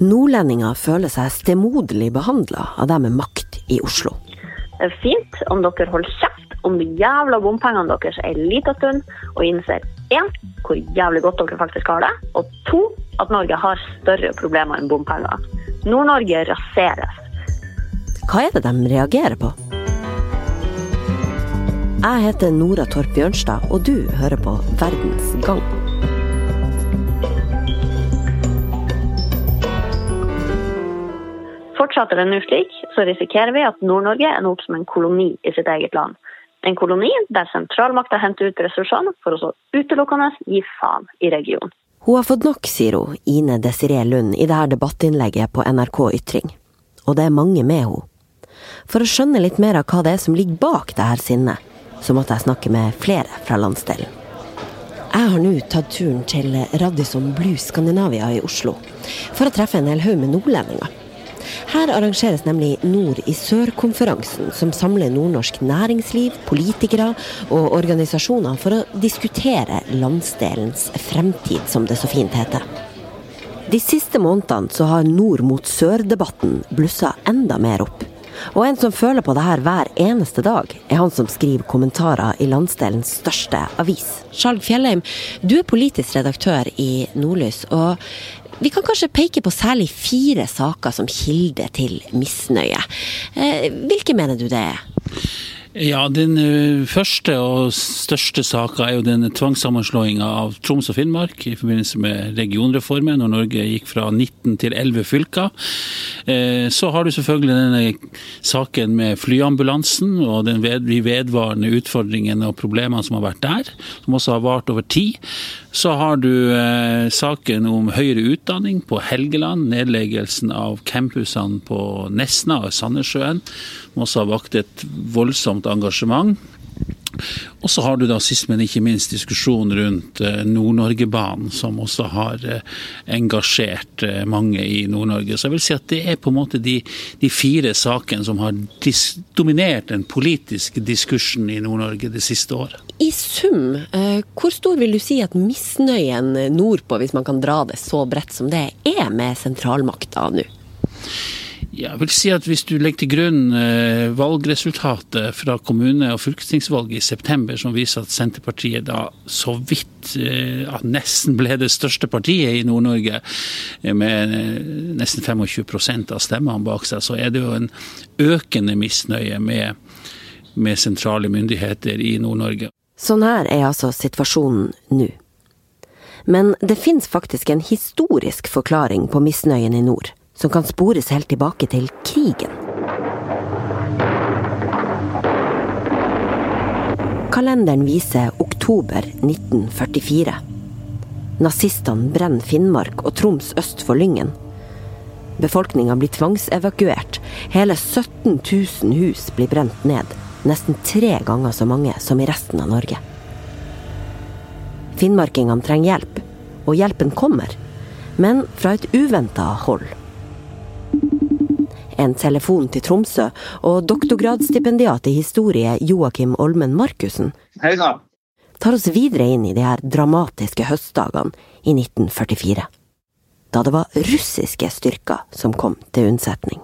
Nordlendinger føler seg stemoderlig behandla av dem med makt i Oslo. Det er fint om dere holder kjeft om de jævla bompengene deres en liten stund, og innser én, hvor jævlig godt dere faktisk har det, og to, at Norge har større problemer enn bompenger. Nord-Norge raseres. Hva er det de reagerer på? Jeg heter Nora Torp Bjørnstad, og du hører på Verdens gang. Fortsetter det nå slik, så risikerer vi at Nord-Norge ender opp som en koloni i sitt eget land. En koloni der sentralmakta henter ut ressursene for å så utelukkende gi faen i regionen. Hun har fått nok, sier hun, Ine Desiree Lund, i dette debattinnlegget på NRK Ytring. Og det er mange med henne. For å skjønne litt mer av hva det er som ligger bak det her sinnet, så måtte jeg snakke med flere fra landsdelen. Jeg har nå tatt turen til Radisson Blue Skandinavia i Oslo for å treffe en hel haug med nordlendinger. Her arrangeres nemlig Nord i sør-konferansen, som samler nordnorsk næringsliv, politikere og organisasjoner for å diskutere landsdelens fremtid, som det så fint heter. De siste månedene så har nord mot sør-debatten blussa enda mer opp. Og en som føler på det her hver eneste dag, er han som skriver kommentarer i landsdelens største avis. Skjalg Fjellheim, du er politisk redaktør i Nordlys. og vi kan kanskje peke på særlig fire saker som kilde til misnøye. Eh, hvilke mener du det er? Ja, Den eh, første og største saka er jo den tvangssammenslåinga av Troms og Finnmark i forbindelse med regionreformen, når Norge gikk fra 19 til 11 fylker. Eh, så har du selvfølgelig denne saken med flyambulansen og den vedvarende utfordringene og problemene som har vært der, som også har vart over tid. Så har du eh, saken om høyere utdanning på Helgeland, nedleggelsen av campusene på Nesna og Sandnessjøen, som også har vakt et voldsomt engasjement. Og så har du da sist, men ikke minst diskusjonen rundt eh, Nord-Norge-banen, som også har eh, engasjert eh, mange i Nord-Norge. Så jeg vil si at det er på en måte de, de fire sakene som har dominert den politiske diskursen i Nord-Norge det siste året. I sum, hvor stor vil du si at misnøyen nordpå, hvis man kan dra det så bredt som det, er med sentralmakta nå? Jeg vil si at Hvis du legger til grunn eh, valgresultatet fra kommune- og fylkestingsvalget i september, som viser at Senterpartiet da så vidt eh, at nesten ble det største partiet i Nord-Norge, eh, med nesten 25% av stemmene bak seg, så er det jo en økende misnøye med, med sentrale myndigheter i Nord-Norge. Sånn her er altså situasjonen nå. Men det finnes faktisk en historisk forklaring på misnøyen i nord som kan spores helt tilbake til krigen. Kalenderen viser oktober 1944. Nazistene brenner Finnmark og Troms øst for Lyngen. Befolkninga blir tvangsevakuert. Hele 17 000 hus blir brent ned. Nesten tre ganger så mange som i resten av Norge. Finnmarkingene trenger hjelp, og hjelpen kommer. Men fra et uventa hold en telefon til Tromsø, og doktorgradsstipendiat i historie Joakim Olmen Markussen tar oss videre inn i de her dramatiske høstdagene i 1944. Da det var russiske styrker som kom til unnsetning.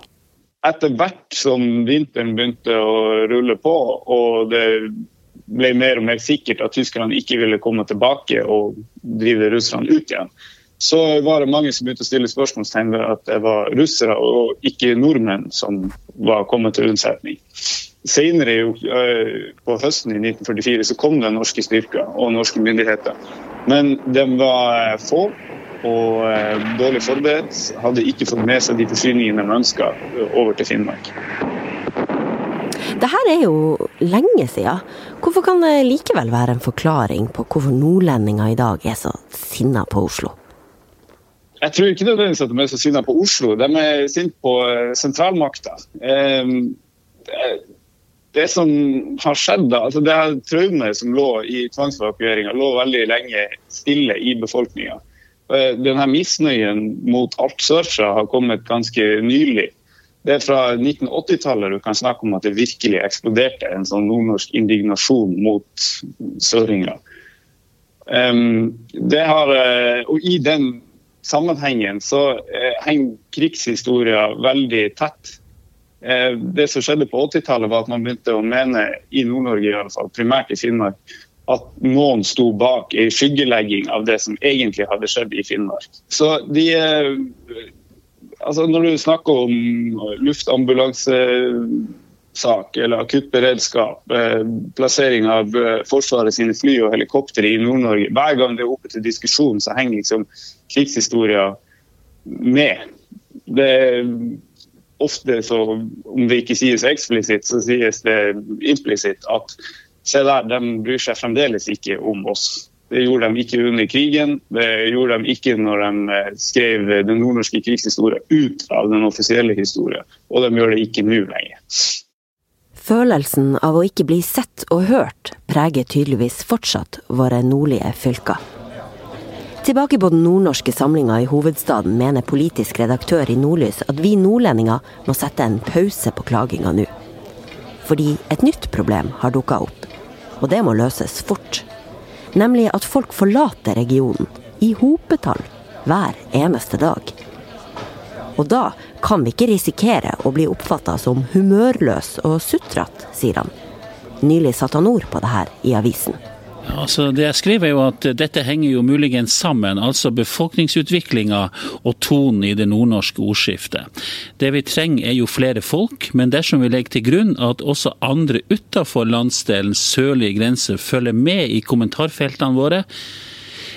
Etter hvert som vinteren begynte å rulle på, og det ble mer og mer sikkert at tyskerne ikke ville komme tilbake og drive russerne ut igjen, så var det mange som begynte å stille spørsmålstegn ved at det var russere og ikke nordmenn som var kommet til unnsetning. Senere eh, på høsten i 1944 så kom det norske styrker og norske myndigheter. Men de var eh, få og eh, dårlig forberedt. Hadde ikke fått med seg de forsyningene de ønska over til Finnmark. Det her er jo lenge siden. Hvorfor kan det likevel være en forklaring på hvorfor nordlendinger i dag er så sinna på Oslo? Jeg tror ikke nødvendigvis at de er så sinna på Oslo, de er sinte på eh, sentralmakta. Ehm, det som har skjedd da, altså det her traumet som lå i tvangsevakueringa, lå veldig lenge stille i befolkninga. Eh, denne misnøyen mot alt sørfra har kommet ganske nylig. Det er fra 1980-tallet du kan snakke om at det virkelig eksploderte en sånn nordnorsk indignasjon mot søringer. Um, det har, eh, og I den sammenhengen så eh, henger krigshistoria veldig tett. Eh, det som skjedde på 80-tallet, var at man begynte å mene, i Nord-Norge i alle fall, primært i Finnmark, at noen sto bak ei skyggelegging av det som egentlig hadde skjedd i Finnmark. Så de eh, altså Når du snakker om luftambulanse sak eller akuttberedskap, beredskap, plassering av eh, Forsvaret sine fly og helikoptre i Nord-Norge. Hver gang det er oppe til diskusjon, så henger liksom krigshistoria med. Det er ofte så, om det ikke sies eksplisitt, så sies det implisitt at se der, de bryr seg fremdeles ikke om oss. Det gjorde de ikke under krigen, det gjorde de ikke når de eh, skrev den nordnorske krigshistoria ut av den offisielle historien, og de gjør det ikke nå lenger. Følelsen av å ikke bli sett og hørt preger tydeligvis fortsatt våre nordlige fylker. Tilbake på den nordnorske samlinga i hovedstaden mener politisk redaktør i Nordlys at vi nordlendinger må sette en pause på klaginga nå. Fordi et nytt problem har dukka opp, og det må løses fort. Nemlig at folk forlater regionen, i hopetall, hver eneste dag. Og da kan vi ikke risikere å bli oppfatta som humørløs og sutrete, sier han. Nylig satte han ord på det her i avisen. Altså det jeg skriver er jo at Dette henger jo muligens sammen, altså befolkningsutviklinga og tonen i det nordnorske ordskiftet. Det vi trenger er jo flere folk, men dersom vi legger til grunn at også andre utafor landsdelens sørlige grense følger med i kommentarfeltene våre,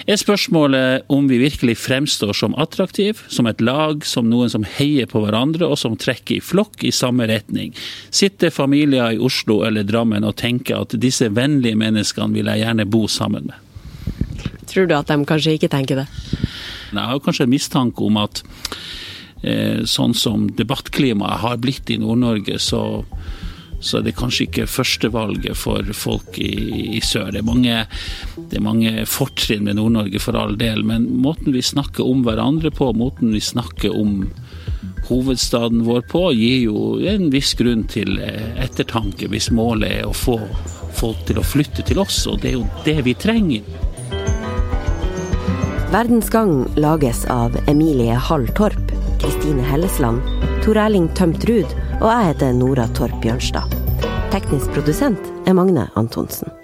er spørsmålet om vi virkelig fremstår som attraktiv, som et lag, som noen som heier på hverandre og som trekker i flokk i samme retning. Sitter familier i Oslo eller Drammen og tenker at disse vennlige menneskene vil jeg gjerne bo sammen med. Tror du at de kanskje ikke tenker det? Jeg har kanskje en mistanke om at eh, sånn som debattklimaet har blitt i Nord-Norge, så så er det kanskje ikke førstevalget for folk i, i sør. Det er mange, mange fortrinn med Nord-Norge for all del, men måten vi snakker om hverandre på, måten vi snakker om hovedstaden vår på, gir jo en viss grunn til ettertanke hvis målet er å få folk til å flytte til oss, og det er jo det vi trenger. Verdensgang lages av Emilie Hall Torp, Kristine Hellesland, Tor Erling Tømt Ruud og jeg heter Nora Torp Bjørnstad. Teknisk produsent er Magne Antonsen.